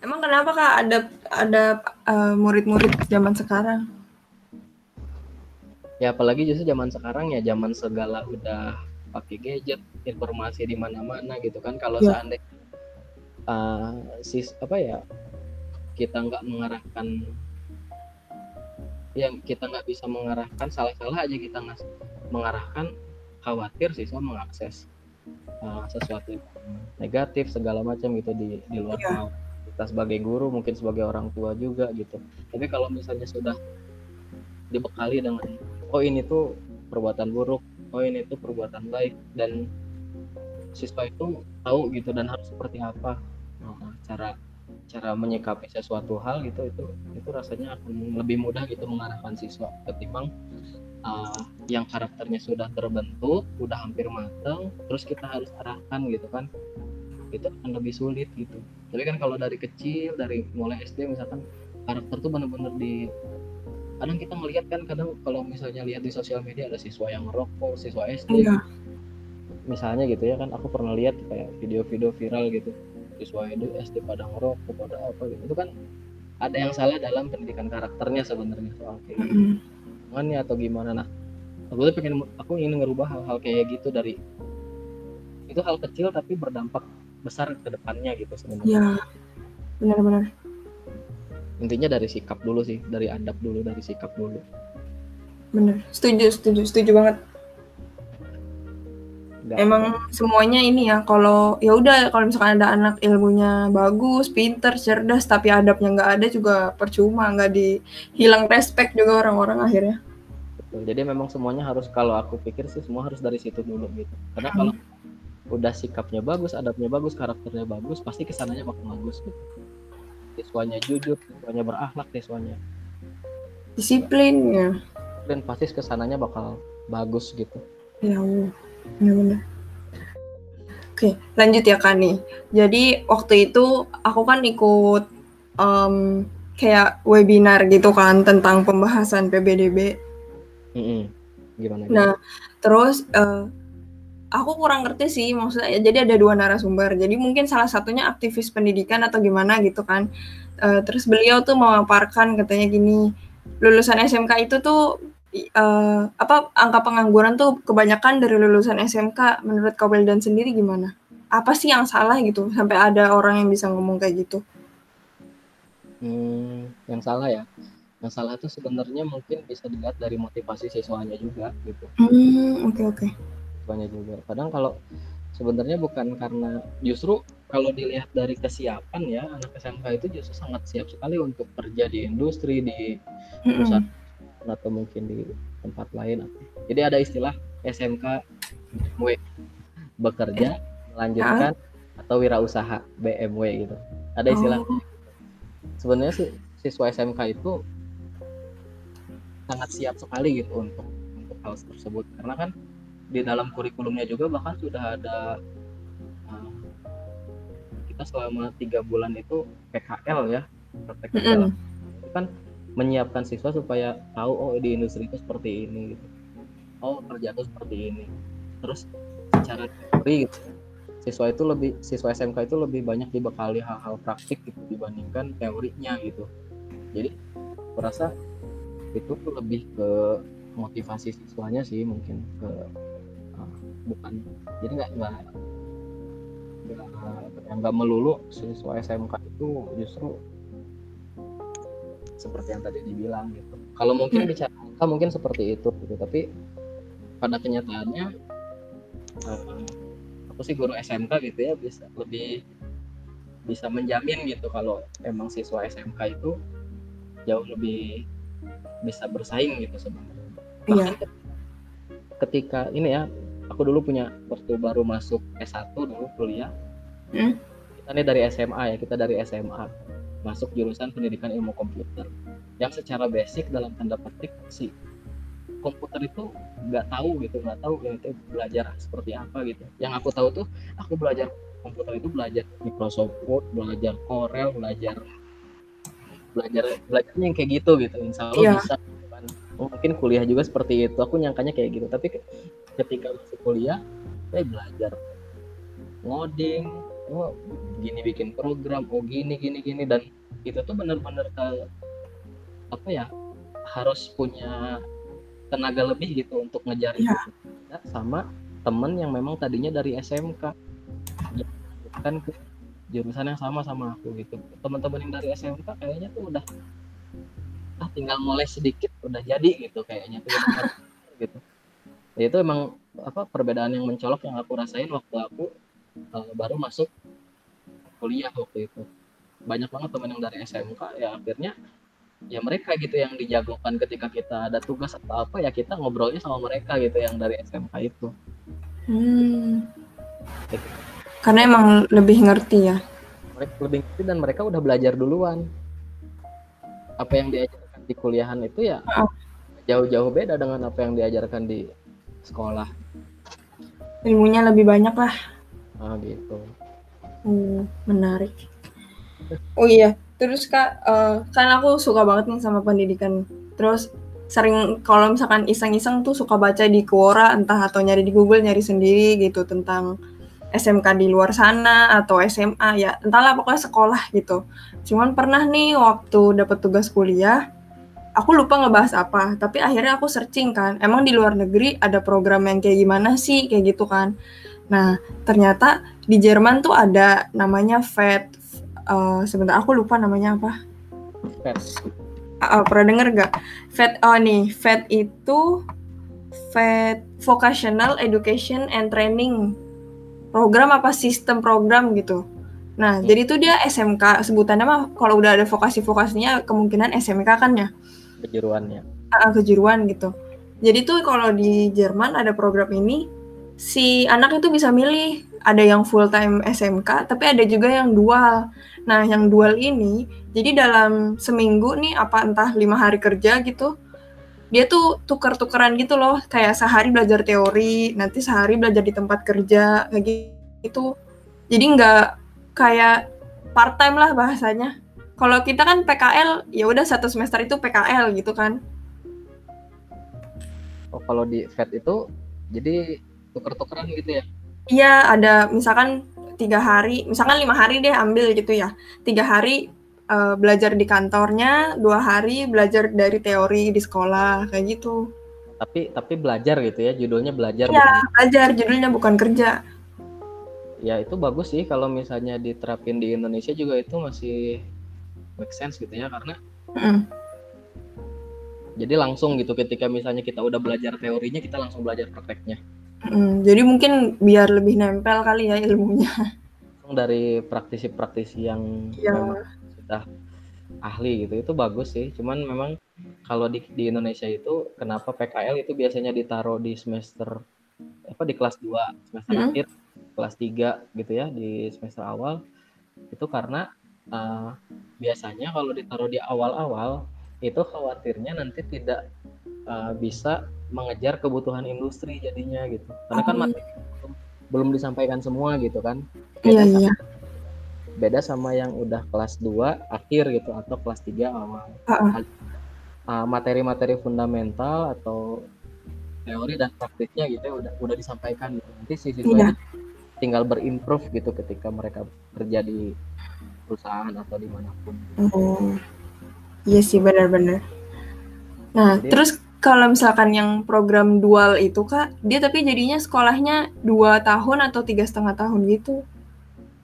Emang kenapa kak ada ada uh, murid-murid zaman sekarang? Ya apalagi justru zaman sekarang ya zaman segala udah pakai gadget, informasi di mana-mana gitu kan. Kalau ya. seandainya uh, sis apa ya kita nggak mengarahkan yang kita nggak bisa mengarahkan salah-salah aja kita nggak mengarahkan khawatir siswa mengakses uh, sesuatu negatif segala macam gitu di di luar ya. Kita sebagai guru mungkin sebagai orang tua juga gitu. Tapi kalau misalnya sudah dibekali dengan oh ini tuh perbuatan buruk oh ini tuh perbuatan baik dan siswa itu tahu gitu dan harus seperti apa nah, cara cara menyikapi sesuatu hal gitu itu itu rasanya akan lebih mudah gitu mengarahkan siswa ketimbang uh, yang karakternya sudah terbentuk udah hampir matang terus kita harus arahkan gitu kan itu akan lebih sulit gitu. Tapi kan kalau dari kecil dari mulai SD misalkan karakter tuh benar-benar di kadang kita melihat kan kadang kalau misalnya lihat di sosial media ada siswa yang merokok siswa SD Enggak. misalnya gitu ya kan aku pernah lihat kayak video-video viral gitu. Siswa SD pada ngerokok pada apa gitu. Itu kan ada yang salah dalam pendidikan karakternya sebenarnya soal kayak gitu. Mm. atau gimana? Nah aku tuh pengen aku ingin ngerubah hal-hal kayak gitu dari itu hal kecil tapi berdampak besar ke depannya gitu sebenarnya. Ya benar-benar. Intinya dari sikap dulu sih dari adab dulu dari sikap dulu. Bener setuju setuju setuju banget. Gak emang ada. semuanya ini ya kalau ya udah kalau misalkan ada anak ilmunya bagus pinter cerdas tapi adabnya nggak ada juga percuma nggak dihilang respect juga orang-orang akhirnya. Betul. jadi memang semuanya harus kalau aku pikir sih semua harus dari situ dulu gitu. Karena hmm. kalau udah sikapnya bagus adabnya bagus karakternya bagus pasti ke sananya bakal bagus gitu. Siswanya jujur siswanya berakhlak siswanya. Disiplin ya dan pasti ke sananya bakal bagus gitu. Ya benar-benar oke lanjut ya kan nih. Jadi waktu itu aku kan ikut um, kayak webinar gitu kan tentang pembahasan PBDB mm -hmm. gimana, gimana? Nah terus uh, aku kurang ngerti sih maksudnya jadi ada dua narasumber. Jadi mungkin salah satunya aktivis pendidikan atau gimana gitu kan. Uh, terus beliau tuh memaparkan katanya gini lulusan SMK itu tuh uh, apa angka pengangguran tuh kebanyakan dari lulusan SMK menurut Kak dan sendiri gimana? Apa sih yang salah gitu sampai ada orang yang bisa ngomong kayak gitu? Hmm, yang salah ya. Yang salah itu sebenarnya mungkin bisa dilihat dari motivasi siswanya juga gitu. Hmm oke okay, oke. okay siswanya juga. Kadang kalau sebenarnya bukan karena justru kalau dilihat dari kesiapan ya anak SMK itu justru sangat siap sekali untuk kerja di industri di perusahaan mm-hmm. atau mungkin di tempat lain. Jadi ada istilah SMK W bekerja melanjutkan atau wirausaha BMW gitu. Ada istilah oh. sebenarnya sih siswa SMK itu sangat siap sekali gitu untuk untuk hal tersebut. Karena kan di dalam kurikulumnya juga bahkan sudah ada uh, kita selama tiga bulan itu PKL ya praktek mm -hmm. itu kan menyiapkan siswa supaya tahu oh di industri itu seperti ini gitu. Oh kerja itu seperti ini. Terus secara teori gitu siswa itu lebih siswa SMK itu lebih banyak dibekali hal-hal praktik gitu dibandingkan teorinya gitu. Jadi merasa itu lebih ke motivasi siswanya sih mungkin ke bukan jadi nggak nggak nggak melulu siswa SMK itu justru seperti yang tadi dibilang gitu kalau mungkin hmm. bicara angka mungkin seperti itu gitu tapi pada kenyataannya uh, aku sih guru SMK gitu ya bisa lebih bisa menjamin gitu kalau emang siswa SMK itu jauh lebih bisa bersaing gitu sebenarnya. Iya. Ketika ini ya aku dulu punya waktu baru masuk S1 dulu kuliah. Hmm? kita ini dari SMA ya kita dari SMA masuk jurusan pendidikan ilmu komputer. Yang secara basic dalam tanda petik si komputer itu nggak tahu gitu nggak tahu yang itu belajar seperti apa gitu. Yang aku tahu tuh aku belajar komputer itu belajar Microsoft Word belajar Corel belajar belajar belajarnya yang kayak gitu gitu. Insya Allah yeah. bisa oh, mungkin kuliah juga seperti itu. Aku nyangkanya kayak gitu. Tapi ketika masuk kuliah saya belajar ngoding oh gini bikin program oh gini gini gini. Dan itu tuh bener-bener ke apa ya harus punya tenaga lebih gitu untuk ngejar Iya. itu. Sama temen yang memang tadinya dari SMK kan ke jurusan yang sama sama aku gitu. Teman-teman yang dari SMK kayaknya tuh udah ah tinggal mulai sedikit udah jadi gitu kayaknya tuh. Gitu. ya, itu emang apa perbedaan yang mencolok yang aku rasain waktu aku uh, baru masuk kuliah waktu itu banyak banget teman yang dari SMK ya akhirnya ya mereka gitu yang dijagokan ketika kita ada tugas atau apa ya kita ngobrolnya sama mereka gitu yang dari SMK itu Hmm. Gitu. Karena emang lebih ngerti ya. mereka lebih ngerti dan mereka udah belajar duluan apa yang diajarkan di kuliahan itu ya Oh. jauh-jauh beda dengan apa yang diajarkan di sekolah Ilmunya lebih banyak lah. ah gitu Hmm, menarik. Oh iya, terus kak, eh, kan aku suka banget nih sama pendidikan. Terus sering kalau misalkan iseng-iseng tuh suka baca di Quora entah atau nyari di Google nyari sendiri gitu tentang SMK di luar sana atau SMA ya entahlah pokoknya sekolah gitu. Cuman pernah nih waktu dapat tugas kuliah, aku lupa ngebahas apa, tapi akhirnya aku searching kan, emang di luar negeri ada program yang kayak gimana sih kayak gitu kan. Nah ternyata di Jerman tuh ada namanya FED. eh, sebentar aku lupa namanya apa. Ah, ah, pernah denger gak? FED oh nih, FED itu FED Vocational Education and Training program apa sistem program gitu. Nah, Hmm. jadi tuh dia SMK sebutannya mah kalau udah ada vokasi-vokasinya kemungkinan SMK kan ya, kejuruannya ah, kejuruan gitu. Jadi tuh kalau di Jerman ada program ini, si anak itu bisa milih ada yang full time SMK, tapi ada juga yang dual. Nah, yang dual ini, jadi dalam seminggu nih, apa entah lima hari kerja gitu, dia tuh tuker-tukeran gitu loh, kayak sehari belajar teori, nanti sehari belajar di tempat kerja, kayak gitu. Jadi nggak kayak part time lah bahasanya. Kalau kita kan PKL, ya udah satu semester itu PKL gitu kan. oh kalau di Fed itu jadi tuker-tukeran gitu ya Iya, ada misalkan tiga hari, misalkan lima hari deh ambil gitu ya. Tiga hari eh, belajar di kantornya, dua hari belajar dari teori di sekolah, kayak gitu. tapi tapi belajar gitu ya judulnya belajar Iya. bukan Belajar, judulnya bukan kerja. ya itu bagus sih kalau misalnya diterapin di Indonesia juga itu masih make sense gitu ya karena Mm. jadi langsung gitu ketika misalnya kita udah belajar teorinya kita langsung belajar prakteknya Mm, Jadi mungkin biar lebih nempel kali ya ilmunya. langsung dari praktisi-praktisi yang Iya. memang sudah ahli gitu itu bagus sih cuman memang kalau di, di Indonesia itu kenapa PKL itu biasanya ditaruh di semester apa di kelas 2 semester Mm. akhir kelas 3 gitu ya di semester awal itu karena uh, biasanya kalau ditaruh di awal-awal itu khawatirnya nanti tidak uh, bisa mengejar kebutuhan industri jadinya gitu karena kan Oh. materi belum, belum disampaikan semua gitu kan Iya, beda sama, iya. beda sama yang udah kelas 2 akhir gitu atau kelas 3 awal Ah, Uh, materi-materi fundamental atau teori dan praktiknya gitu ya udah udah disampaikan gitu nanti si siswa Iya. tinggal berimprove gitu ketika mereka kerja di perusahaan atau di mana pun Oh. Iya sih benar-benar. Nah, Jadi- terus kalau misalkan yang program dual itu kak, dia tapi jadinya sekolahnya dua tahun atau tiga setengah tahun gitu.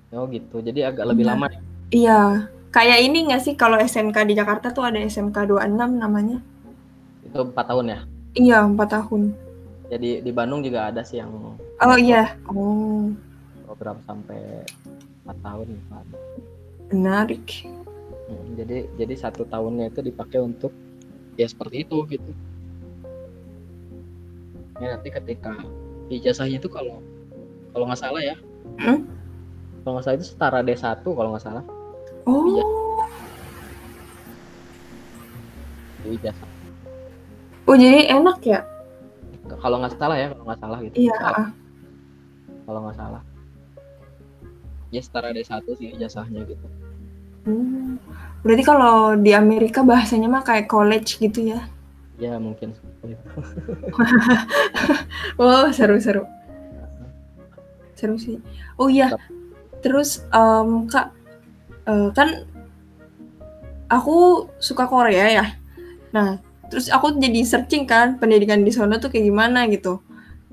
oh gitu jadi agak lebih Iya. lama ya. Iya, kayak ini nggak sih kalau SMK di Jakarta tuh ada SMK 26 namanya. itu empat tahun ya Iya, empat tahun. jadi di Bandung juga ada sih yang Oh iya. Oh, program sampai empat tahun. Menarik. Hmm, jadi jadi satu tahunnya itu dipakai untuk ya seperti itu gitu ya nanti ketika ijazahnya itu kalau kalau nggak salah ya Hmm? kalau nggak salah itu setara D1 kalau nggak salah Oh, di ijazah oh jadi enak ya? kalau nggak salah ya kalau nggak salah gitu Iya. ah. kalau nggak salah ya setara D1 sih ijazahnya gitu Hmm. Berarti kalau di Amerika bahasanya mah kayak college gitu ya? ya mungkin seperti itu Oh, seru-seru. Seru sih. Oh iya. terus um, kak uh, kan aku suka Korea ya nah terus aku jadi searching kan pendidikan di sana tuh kayak gimana gitu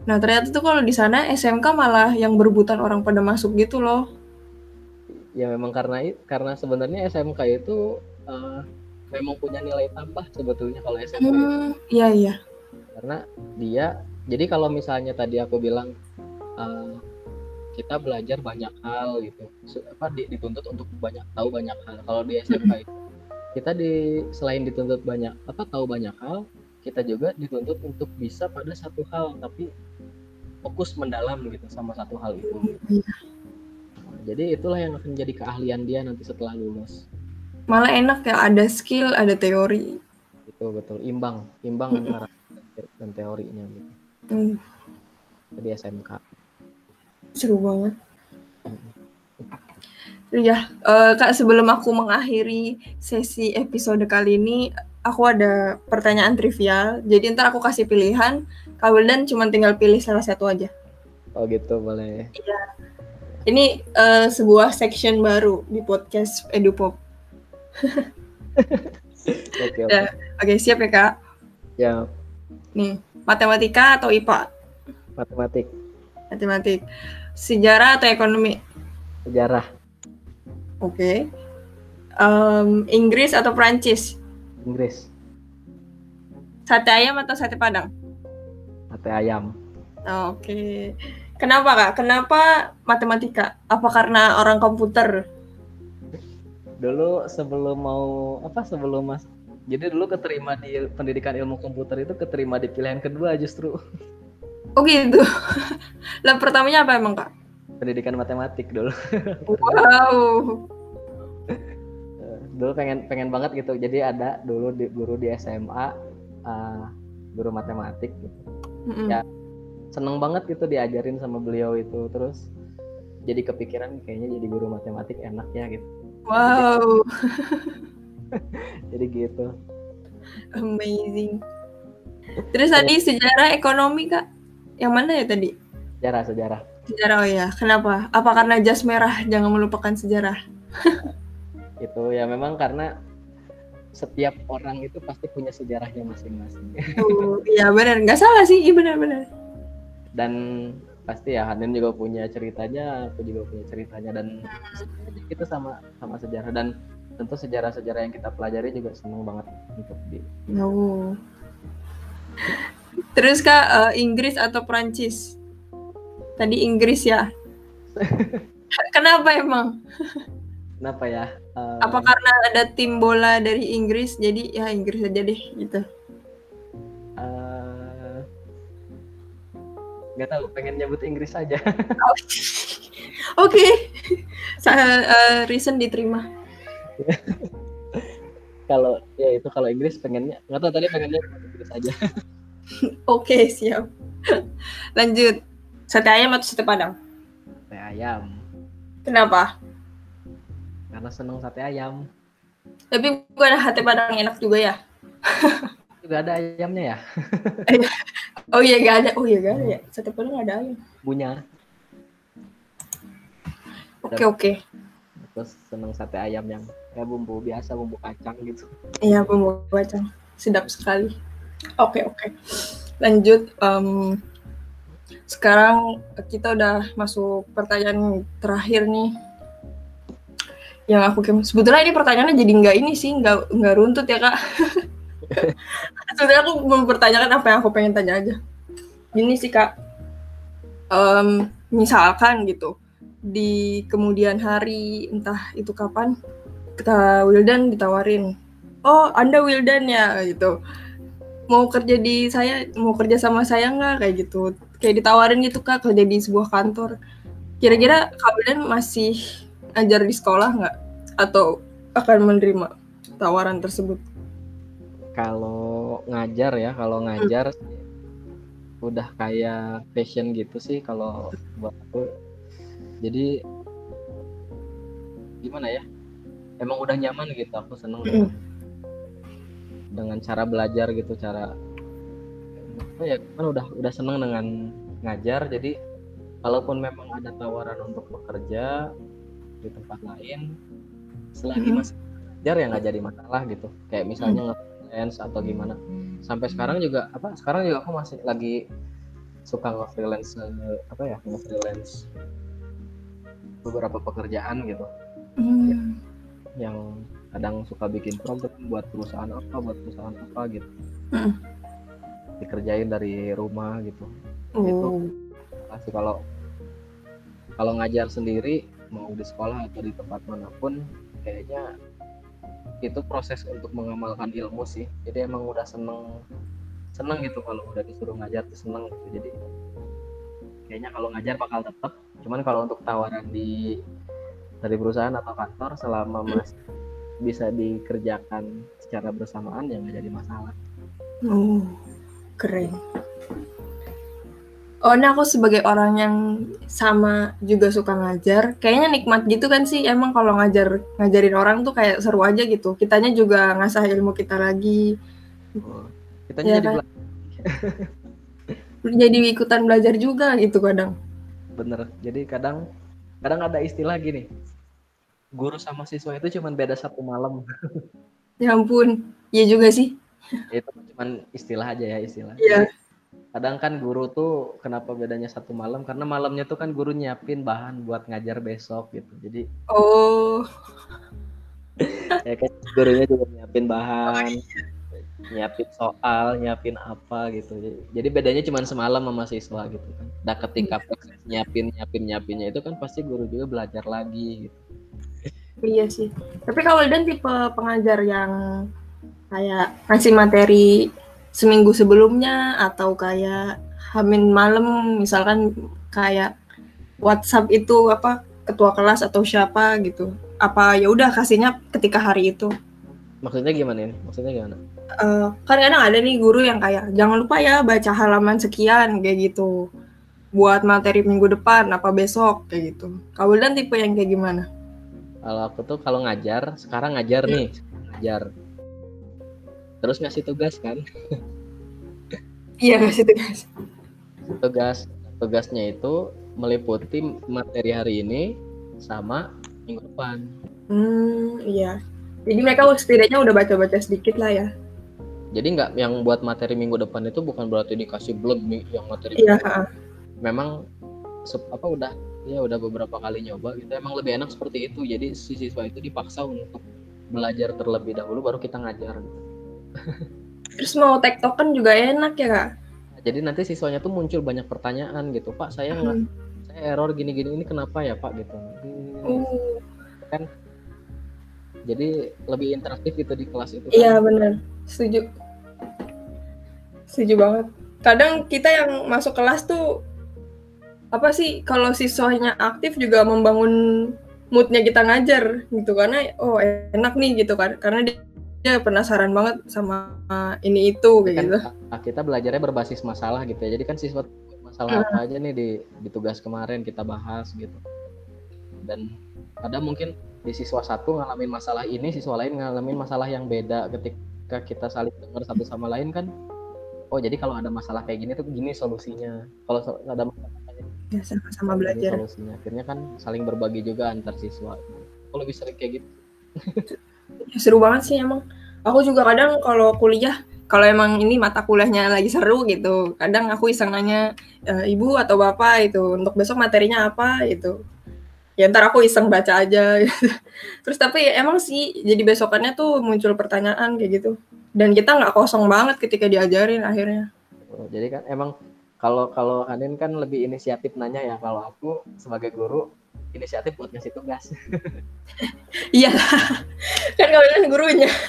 nah ternyata tuh kalau di sana SMK malah yang berebutan orang pada masuk gitu loh ya memang karena karena sebenarnya SMK itu uh, memang punya nilai tambah sebetulnya kalau SMK hmm, iya iya. Karena dia jadi kalau misalnya tadi aku bilang uh, kita belajar banyak hal gitu. Apa dituntut untuk banyak tahu banyak hal. Kalau di SMK itu kita di selain dituntut banyak apa tahu banyak hal kita juga dituntut untuk bisa pada satu hal tapi fokus mendalam gitu sama satu hal itu. Iya. Jadi itulah yang akan jadi keahlian dia nanti setelah lulus. Malah enak ya ada skill ada teori. Itu betul. Imbang imbang antara dan teorinya gitu. Mm. di SMK seru banget. Ya uh, kak sebelum aku mengakhiri sesi episode kali ini aku ada pertanyaan trivial. Jadi ntar aku kasih pilihan kak Wildan cuma tinggal pilih salah satu aja. Oh gitu boleh. Iya ini uh, sebuah section baru di podcast EduPop oke oke ya, oke siap ya kak ya nih matematika atau IPA matematik matematik Sejarah atau ekonomi? Sejarah. Oke. Okay. Um, Inggris atau Prancis? Inggris. Sate ayam atau sate padang? Sate ayam. Oke. Okay. Kenapa kak? Kenapa matematika? Apa karena orang komputer? Dulu sebelum mau apa sebelum mas jadi dulu keterima di pendidikan ilmu komputer itu keterima di pilihan kedua justru. Oh gitu. Lah pertamanya apa emang kak? Pendidikan matematik dulu. wow. dulu pengen pengen banget gitu. Jadi ada dulu di, guru di SMA uh, guru matematik gitu. Mm -hmm. Ya seneng banget gitu diajarin sama beliau itu terus jadi kepikiran kayaknya jadi guru matematik enak ya gitu. Wow. jadi gitu. Amazing. Terus tadi sejarah ekonomi kak? Yang mana ya tadi? Sejarah, sejarah. Sejarah oh ya. Kenapa? Apa karena jas merah jangan melupakan sejarah? itu ya memang karena setiap orang itu pasti punya sejarahnya masing-masing. Oh, iya benar, nggak salah sih, iya benar-benar. Dan pasti ya Hanin juga punya ceritanya, aku juga punya ceritanya dan kita sama sama sejarah dan tentu sejarah-sejarah yang kita pelajari juga senang banget untuk di. Oh. Terus kak uh, Inggris atau Prancis? Tadi Inggris ya. Kenapa emang? Kenapa ya? Uh... Apa karena ada tim bola dari Inggris jadi ya Inggris aja deh gitu? Gak tahu, pengen nyebut Inggris aja. Oke, okay. saya uh, reason diterima. kalau ya itu kalau Inggris pengennya nggak tahu tadi pengennya Inggris aja. Oke, siap. Lanjut. Sate ayam atau sate padang? Sate ayam. Kenapa? Karena seneng sate ayam. Tapi bukan sate padang enak juga ya? Juga ada ayamnya ya? oh iya gak ada. Oh iya gak ada ya. Sate padang ada ayam. Punya. Oke oke. Terus seneng sate ayam yang kayak bumbu biasa, bumbu kacang gitu. Iya bumbu kacang. Sedap sekali. Oke okay, oke. Okay. Lanjut. Um, sekarang kita udah masuk pertanyaan terakhir nih. Yang aku sebetulnya ini pertanyaannya jadi nggak ini sih, nggak nggak runtut ya kak. Sebetulnya aku mempertanyakan apa yang aku pengen tanya aja. Ini sih kak. Um, misalkan gitu di kemudian hari entah itu kapan Kak Wildan ditawarin oh anda Wildan ya gitu. Mau kerja di saya mau kerja sama saya nggak? Kayak gitu. Kayak ditawarin gitu kak kerja di sebuah kantor. Kira-kira kalian masih ajar di sekolah nggak? Atau akan menerima tawaran tersebut kalau ngajar ya kalau ngajar hmm. udah kayak passion gitu sih kalau buat aku jadi gimana ya emang udah nyaman gitu aku seneng dengan dengan cara belajar gitu cara apa ya kan udah udah seneng dengan ngajar jadi kalaupun memang ada tawaran untuk bekerja di tempat lain selagi hmm. masih belajar ya nggak jadi masalah gitu kayak misalnya hmm. Nge-freelance atau gimana sampai sekarang juga apa sekarang juga aku masih lagi suka nge-freelance apa ya nge-freelance beberapa pekerjaan gitu hmm. yang kadang suka bikin program buat perusahaan apa buat perusahaan apa gitu hmm. dikerjain dari rumah gitu oh. itu pasti kalau kalau ngajar sendiri mau di sekolah atau di tempat mana pun kayaknya itu proses untuk mengamalkan ilmu sih jadi emang udah seneng seneng gitu kalau udah disuruh ngajar tuh seneng gitu jadi kayaknya kalau ngajar bakal tetap cuman kalau untuk tawaran di dari perusahaan atau kantor selama masih bisa dikerjakan secara bersamaan ya nggak jadi masalah. Oh, keren. Oh, ini aku sebagai orang yang sama juga suka ngajar, kayaknya nikmat gitu kan sih. Emang kalau ngajar ngajarin orang tuh kayak seru aja gitu. Kitanya juga ngasah ilmu kita lagi. Oh, kitanya ya, jadi kan? jadi ikutan belajar juga gitu kadang. Bener. Jadi kadang kadang ada istilah gini guru sama siswa itu cuma beda satu malam. Ya ampun, iya juga sih. itu cuma istilah aja ya istilah. Iya. Kadang kan guru tuh kenapa bedanya satu malam? Karena malamnya tuh kan guru nyiapin bahan buat ngajar besok gitu. Jadi Oh. ya kan gurunya juga nyiapin bahan. nyiapin soal, nyiapin apa gitu. Jadi bedanya cuma semalam sama siswa gitu kan. Nah ketika proses nyiapin nyiapin nyiapinnya itu kan pasti guru juga belajar lagi gitu. Iya sih. Tapi kalau dan tipe pengajar yang kayak ngasih materi seminggu sebelumnya atau kayak hamin malam misalkan kayak WhatsApp itu apa ketua kelas atau siapa gitu. Apa ya udah kasihnya ketika hari itu. Maksudnya gimana ini? Maksudnya gimana? Uh, kan kadang ada nih guru yang kayak jangan lupa ya baca halaman sekian kayak gitu buat materi minggu depan apa besok kayak gitu. Kau dan tipe yang kayak gimana? kalau aku tuh kalau ngajar sekarang ngajar nih ngajar terus ngasih tugas kan iya ngasih tugas tugas tugasnya itu meliputi materi hari ini sama minggu depan. Hmm iya. Jadi mereka setidaknya udah baca-baca sedikit lah ya. Jadi nggak yang buat materi minggu depan itu bukan berarti dikasih blog yang materi iya memang apa udah ya udah beberapa kali nyoba gitu. Emang lebih enak seperti itu. Jadi si siswa itu dipaksa untuk belajar terlebih dahulu baru kita ngajar terus mau tektokan juga enak ya kak? Jadi nanti siswanya tuh muncul banyak pertanyaan gitu pak saya nggak hmm. saya error gini gini ini kenapa ya pak? Gitu. Uh. kan? Jadi lebih interaktif gitu di kelas itu iya kan? benar. Setuju. Setuju banget. Kadang kita yang masuk kelas tuh apa sih kalau siswanya aktif juga membangun moodnya kita ngajar gitu karena oh enak nih gitu kan. Karena dia, dia penasaran banget sama ini itu kayak kan, gitu. Kita belajarnya berbasis masalah gitu ya. Jadi kan siswa masalah apa aja nih di, di tugas kemarin kita bahas gitu. Dan ada mungkin di siswa satu ngalamin masalah ini, siswa lain ngalamin masalah yang beda ketika kita saling dengar satu sama lain kan. Oh jadi kalau ada masalah kayak gini tuh gini solusinya. Kalau ada masalah ya sama-sama belajar solusinya akhirnya kan saling berbagi juga antar siswa kalau lebih sering kayak gitu ya, seru banget sih emang. Aku juga kadang kalau kuliah kalau emang ini mata kuliahnya lagi seru gitu kadang aku iseng nanya e, ibu atau bapak itu untuk besok materinya apa? itu ya ntar aku iseng baca aja. Gitu. terus tapi emang sih jadi besokannya tuh muncul pertanyaan kayak gitu. Dan kita nggak kosong banget ketika diajarin akhirnya. Oh, jadi kan emang kalau kalau Hanin kan lebih inisiatif nanya ya. Kalau aku sebagai guru inisiatif buat ngasih tugas. Iya kan kalian gurunya.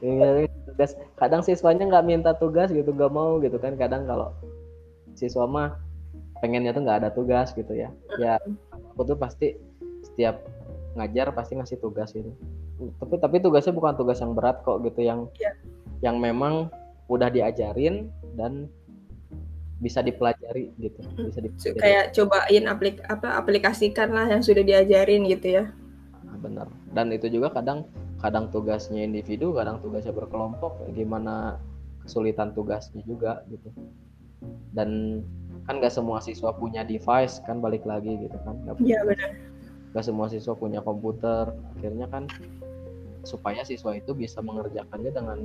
Iya tugas. Kadang siswanya nggak minta tugas gitu nggak mau gitu kan. Kadang kalau siswa mah pengennya tuh nggak ada tugas gitu ya. Ya aku tuh pasti setiap ngajar pasti ngasih tugas gitu tapi tapi tugasnya bukan tugas yang berat kok gitu yang ya. yang memang udah diajarin dan bisa dipelajari gitu bisa dipelajari. kayak cobain aplik apa aplikasikan lah yang sudah diajarin gitu ya. Nah, benar. Dan itu juga kadang kadang tugasnya individu kadang tugasnya berkelompok gimana kesulitan tugasnya juga gitu. Dan kan nggak semua siswa punya device kan balik lagi gitu kan iya benar. gak semua siswa punya komputer. Akhirnya kan supaya siswa itu bisa mengerjakannya dengan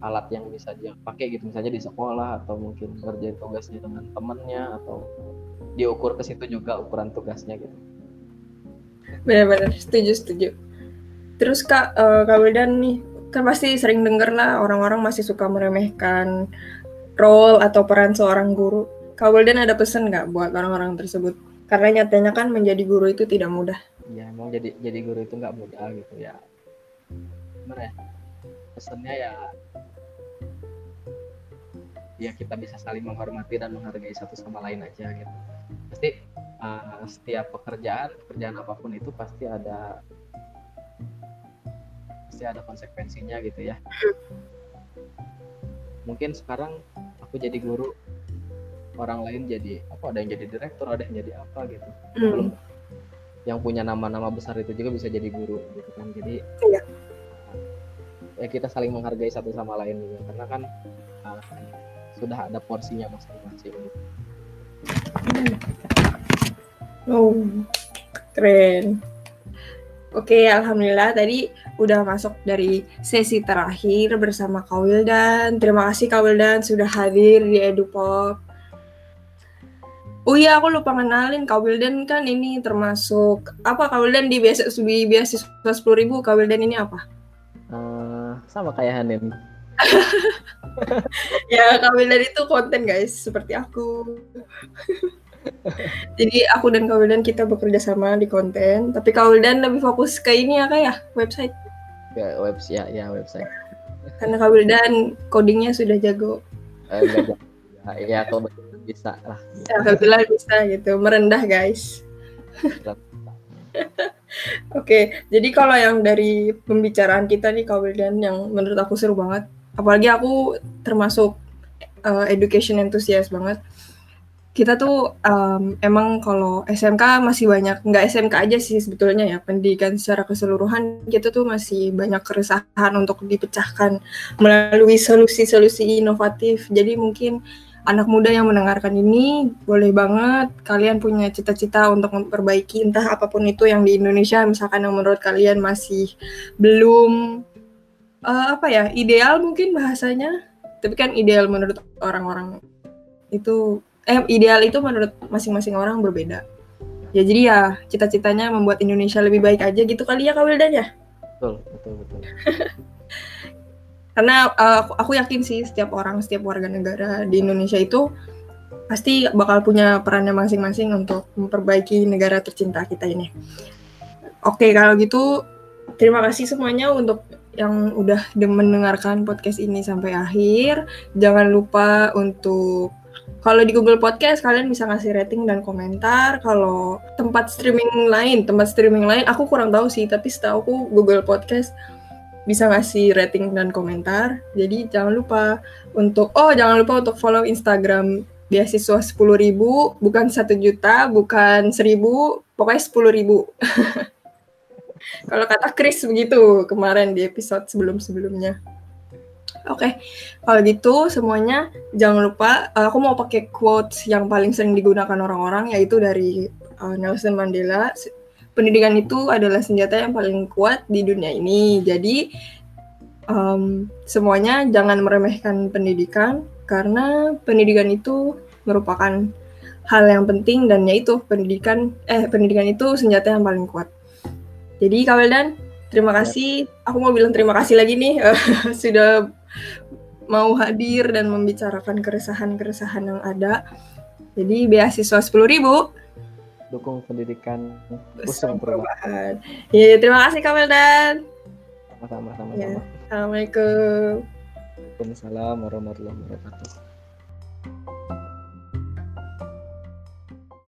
alat yang bisa dia pakai gitu. Misalnya di sekolah atau mungkin ngerjain tugasnya dengan temennya atau diukur ke situ juga ukuran tugasnya gitu. Benar-benar setuju setuju. Terus kak uh, kak Wildan nih kan pasti sering denger lah orang-orang masih suka meremehkan role atau peran seorang guru. Kak Wildan ada pesan nggak buat orang-orang tersebut? Karena nyatanya kan menjadi guru itu tidak mudah. Ya emang jadi jadi guru itu nggak mudah gitu ya. Ya pesannya ya ya kita bisa saling menghormati dan menghargai satu sama lain aja gitu. Pasti uh, setiap pekerjaan pekerjaan apa pun itu pasti ada pasti ada konsekuensinya gitu ya. Mungkin sekarang aku jadi guru orang lain jadi apa ada yang jadi direktur ada yang jadi apa gitu. Hmm. belum. Yang punya nama-nama besar itu juga bisa jadi guru gitu kan. Jadi iya. Ya kita saling menghargai satu sama lain juga karena kan uh, sudah ada porsinya masing-masing. Oh, keren. Oke, alhamdulillah tadi udah masuk dari sesi terakhir bersama Kak Wildan. Terima kasih Kak Wildan sudah hadir di EduPop. Oh iya, aku lupa kenalin Kak Wildan kan ini termasuk apa Kak Wildan di beasiswa beasiswa sepuluh ribu Kak Wildan ini apa? Sama kayak Hanin. Ya Kak Wildan itu konten guys seperti aku. Jadi aku dan Kak Wildan kita bekerja sama di konten. Tapi Kak Wildan lebih fokus ke ini ya kayak ya? Website? Ya website ya, ya website. Karena Kak Wildan codingnya sudah jago. Eh, ya, ya kalau bisa lah. Ya kebetulan bisa gitu. Merendah guys Oke, jadi kalau yang dari pembicaraan kita nih Kak Wildan yang menurut aku seru banget, apalagi aku termasuk uh, education enthusiast banget. Kita tuh um, emang kalau SMK masih banyak nggak SMK aja sih sebetulnya ya pendidikan secara keseluruhan kita tuh masih banyak keresahan untuk dipecahkan melalui solusi-solusi inovatif. Jadi mungkin anak muda yang mendengarkan ini boleh banget kalian punya cita-cita untuk memperbaiki entah apa pun itu yang di Indonesia. Misalkan yang menurut kalian masih belum uh, apa ya ideal mungkin bahasanya. Tapi kan ideal menurut orang-orang itu eh ideal itu menurut masing-masing orang berbeda. Ya jadi ya cita-citanya membuat Indonesia lebih baik aja gitu kali ya Kak Wildan ya? Betul betul betul karena uh, aku yakin sih setiap orang setiap warga negara di Indonesia itu pasti bakal punya perannya masing-masing untuk memperbaiki negara tercinta kita ini oke kalau gitu terima kasih semuanya untuk yang udah mendengarkan podcast ini sampai akhir. Jangan lupa untuk kalau di Google Podcast kalian bisa ngasih rating dan komentar. Kalau tempat streaming lain, tempat streaming lain aku kurang tahu sih, tapi setahu aku Google Podcast bisa ngasih rating dan komentar. Jadi jangan lupa untuk oh jangan lupa untuk follow Instagram beasiswa sepuluh ribu bukan satu juta bukan seribu pokoknya sepuluh ribu Kalau kata Chris begitu kemarin di episode sebelum-sebelumnya. Oke, okay. kalau gitu semuanya jangan lupa uh, aku mau pakai quotes yang paling sering digunakan orang-orang yaitu dari uh, Nelson Mandela. Pendidikan itu adalah senjata yang paling kuat di dunia ini. Jadi um, semuanya jangan meremehkan pendidikan karena pendidikan itu merupakan hal yang penting dan yaitu pendidikan eh pendidikan itu senjata yang paling kuat. Jadi Kak terima kasih. Aku mau bilang terima kasih lagi nih sudah mau hadir dan membicarakan keresahan-keresahan yang ada. Jadi beasiswa sepuluh ribu. Dukung pendidikan usung perubahan. Ya, terima kasih Kak Weldan. Sama-sama. Ya. Assalamualaikum. Waalaikumsalam warahmatullahi wabarakatuh.